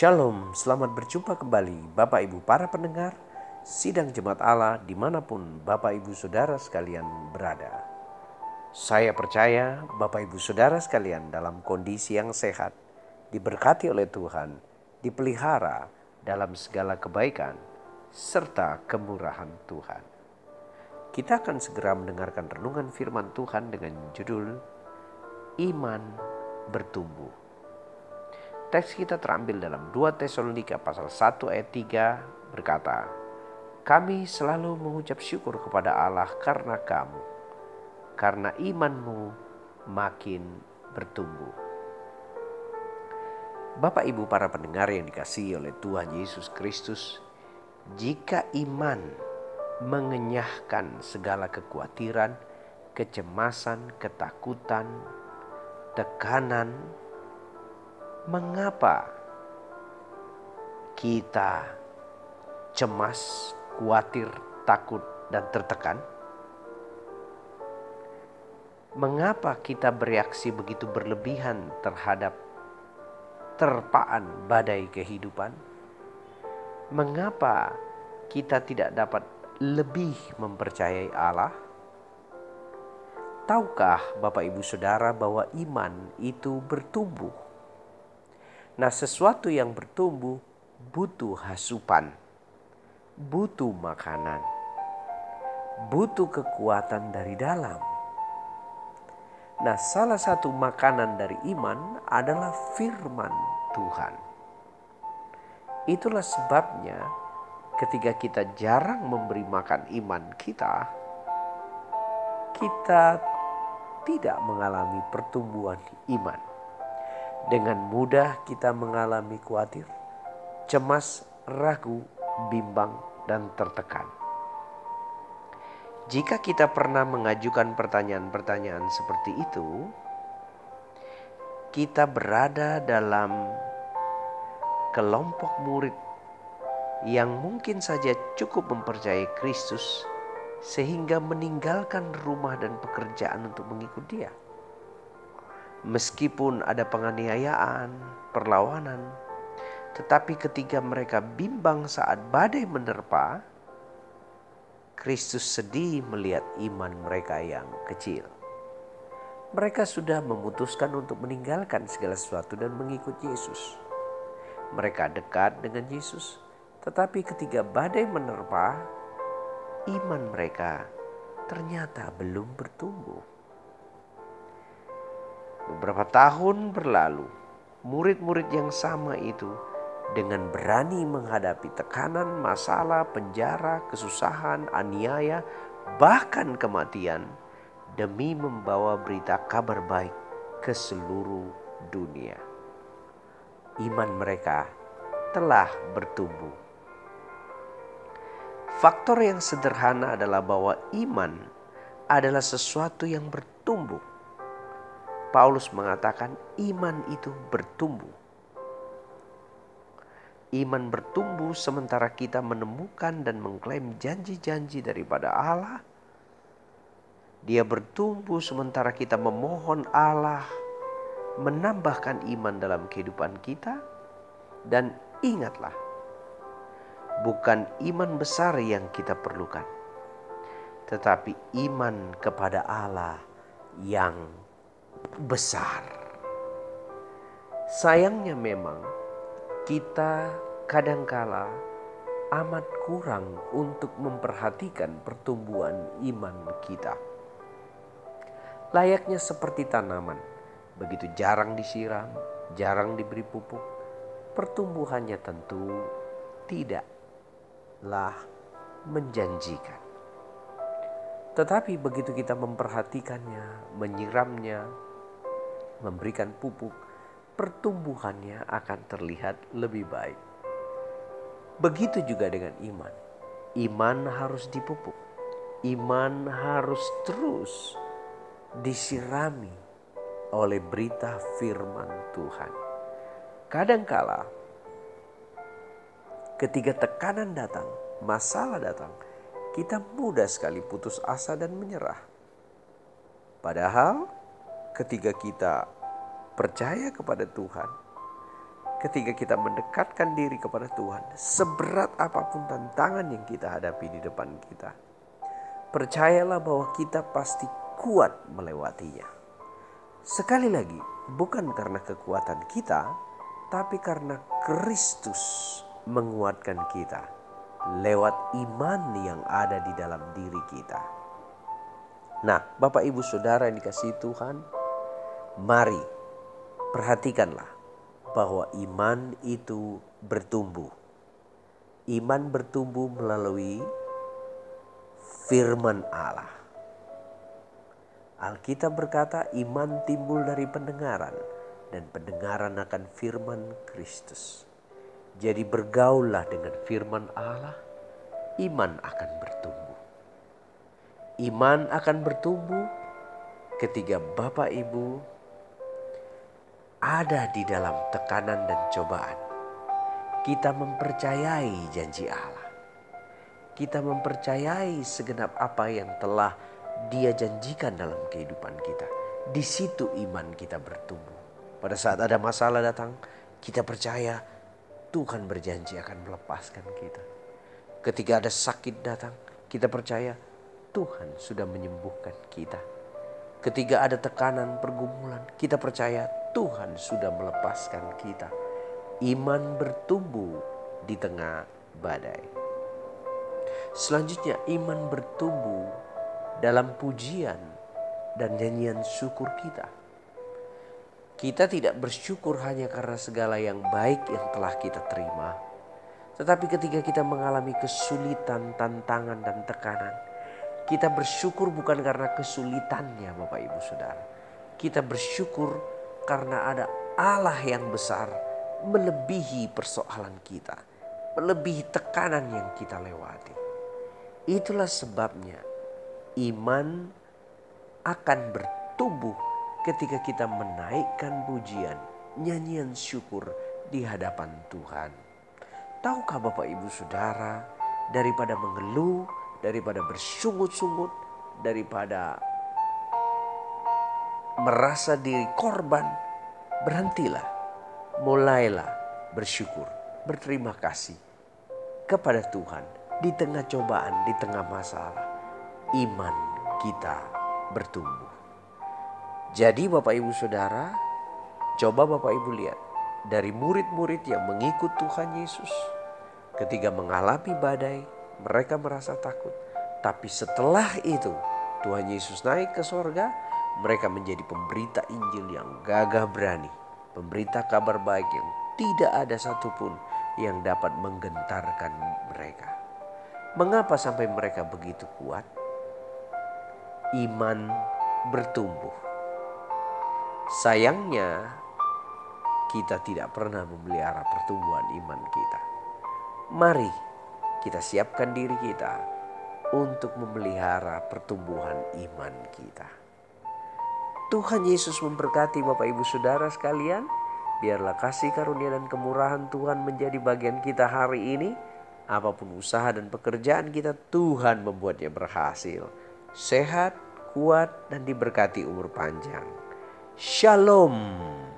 Shalom, selamat berjumpa kembali Bapak Ibu para pendengar Sidang Jemaat Allah di mana pun Bapak Ibu Saudara sekalian berada. Saya percaya Bapak Ibu Saudara sekalian dalam kondisi yang sehat, diberkati oleh Tuhan, dipelihara dalam segala kebaikan, serta kemurahan Tuhan. Kita akan segera mendengarkan renungan firman Tuhan dengan judul Iman Bertumbuh. Teks kita terambil dalam 2 Tesalonika pasal 1 ayat 3 berkata, Kami selalu mengucap syukur kepada Allah karena kamu, karena imanmu makin bertumbuh. Bapak Ibu para pendengar yang dikasihi oleh Tuhan Yesus Kristus, jika iman mengenyahkan segala kekhawatiran, kecemasan, ketakutan, tekanan, mengapa kita cemas, khawatir, takut, dan tertekan? Mengapa kita bereaksi begitu berlebihan terhadap terpaan badai kehidupan? Mengapa kita tidak dapat lebih mempercayai Allah? Tahukah Bapak Ibu Saudara bahwa iman itu bertumbuh? Nah, sesuatu yang bertumbuh butuh hasupan, butuh makanan, butuh kekuatan dari dalam. Nah, salah satu makanan dari iman adalah firman Tuhan. Itulah sebabnya, ketika kita jarang memberi makan iman kita, kita tidak mengalami pertumbuhan iman. Dengan mudah kita mengalami khawatir, cemas, ragu, bimbang, dan tertekan. Jika kita pernah mengajukan pertanyaan-pertanyaan seperti itu, kita berada dalam kelompok murid yang mungkin saja cukup mempercayai Kristus sehingga meninggalkan rumah dan pekerjaan untuk mengikut Dia. Meskipun ada penganiayaan, perlawanan, tetapi ketika mereka bimbang saat badai menerpa, Kristus sedih melihat iman mereka yang kecil. Mereka sudah memutuskan untuk meninggalkan segala sesuatu dan mengikut Yesus. Mereka dekat dengan Yesus, tetapi ketika badai menerpa, iman mereka ternyata belum bertumbuh. Beberapa tahun berlalu, murid-murid yang sama itu dengan berani menghadapi tekanan, masalah, penjara, kesusahan, aniaya, bahkan kematian demi membawa berita kabar baik ke seluruh dunia. Iman mereka telah bertumbuh. Faktor yang sederhana adalah bahwa iman adalah sesuatu yang bertumbuh Paulus mengatakan iman itu bertumbuh. Iman bertumbuh sementara kita menemukan dan mengklaim janji-janji daripada Allah. Dia bertumbuh sementara kita memohon Allah menambahkan iman dalam kehidupan kita. Dan ingatlah, bukan iman besar yang kita perlukan, tetapi iman kepada Allah yang besar. Sayangnya memang kita kadangkala amat kurang untuk memperhatikan pertumbuhan iman kita. Layaknya seperti tanaman, begitu jarang disiram, jarang diberi pupuk, pertumbuhannya tentu tidaklah menjanjikan. Tetapi begitu kita memperhatikannya, menyiramnya, memberikan pupuk, pertumbuhannya akan terlihat lebih baik. Begitu juga dengan iman. Iman harus dipupuk. Iman harus terus disirami oleh berita firman Tuhan. Kadangkala ketika tekanan datang, masalah datang, kita mudah sekali putus asa dan menyerah. Padahal ketika kita percaya kepada Tuhan, ketika kita mendekatkan diri kepada Tuhan, seberat apa pun tantangan yang kita hadapi di depan kita, percayalah bahwa kita pasti kuat melewatinya. Sekali lagi, bukan karena kekuatan kita, tapi karena Kristus menguatkan kita lewat iman yang ada di dalam diri kita. Nah, Bapak Ibu Saudara yang dikasih Tuhan, mari perhatikanlah bahwa iman itu bertumbuh. Iman bertumbuh melalui firman Allah. Alkitab berkata, iman timbul dari pendengaran, dan pendengaran akan firman Kristus. Jadi, bergaullah dengan firman Allah, iman akan bertumbuh. Iman akan bertumbuh ketika Bapak Ibu ada di dalam tekanan dan cobaan, kita mempercayai janji Allah. Kita mempercayai segenap apa yang telah Dia janjikan dalam kehidupan kita. Di situ iman kita bertumbuh. Pada saat ada masalah datang, kita percaya Tuhan berjanji akan melepaskan kita. Ketika ada sakit datang, kita percaya Tuhan sudah menyembuhkan kita. Ketika ada tekanan, pergumulan, kita percaya Tuhan sudah melepaskan kita. Iman bertumbuh di tengah badai. Selanjutnya, iman bertumbuh dalam pujian dan nyanyian syukur kita. Kita tidak bersyukur hanya karena segala yang baik yang telah kita terima, tetapi ketika kita mengalami kesulitan, tantangan, dan tekanan, kita bersyukur bukan karena kesulitannya, Bapak Ibu Saudara. Kita bersyukur karena ada Allah yang besar melebihi persoalan kita, melebihi tekanan yang kita lewati. Itulah sebabnya iman akan bertumbuh ketika kita menaikkan pujian, nyanyian syukur di hadapan Tuhan. Tahukah Bapak Ibu Saudara, daripada mengeluh, daripada bersungut-sungut, daripada merasa diri korban, berhentilah, mulailah bersyukur, berterima kasih kepada Tuhan di tengah cobaan, di tengah masalah. Iman kita bertumbuh. Jadi Bapak Ibu Saudara, coba Bapak Ibu lihat dari murid-murid yang mengikut Tuhan Yesus. Ketika mengalami badai, mereka merasa takut. Tapi setelah itu Tuhan Yesus naik ke sorga, mereka menjadi pemberita Injil yang gagah berani, pemberita kabar baik yang tidak ada satupun yang dapat menggentarkan mereka. Mengapa sampai mereka begitu kuat? Iman bertumbuh. Sayangnya, kita tidak pernah memelihara pertumbuhan iman kita. Mari kita siapkan diri kita untuk memelihara pertumbuhan iman kita. Tuhan Yesus memberkati Bapak Ibu Saudara sekalian. Biarlah kasih karunia dan kemurahan Tuhan menjadi bagian kita hari ini. Apa pun usaha dan pekerjaan kita, Tuhan membuatnya berhasil. Sehat, kuat, dan diberkati umur panjang. Shalom.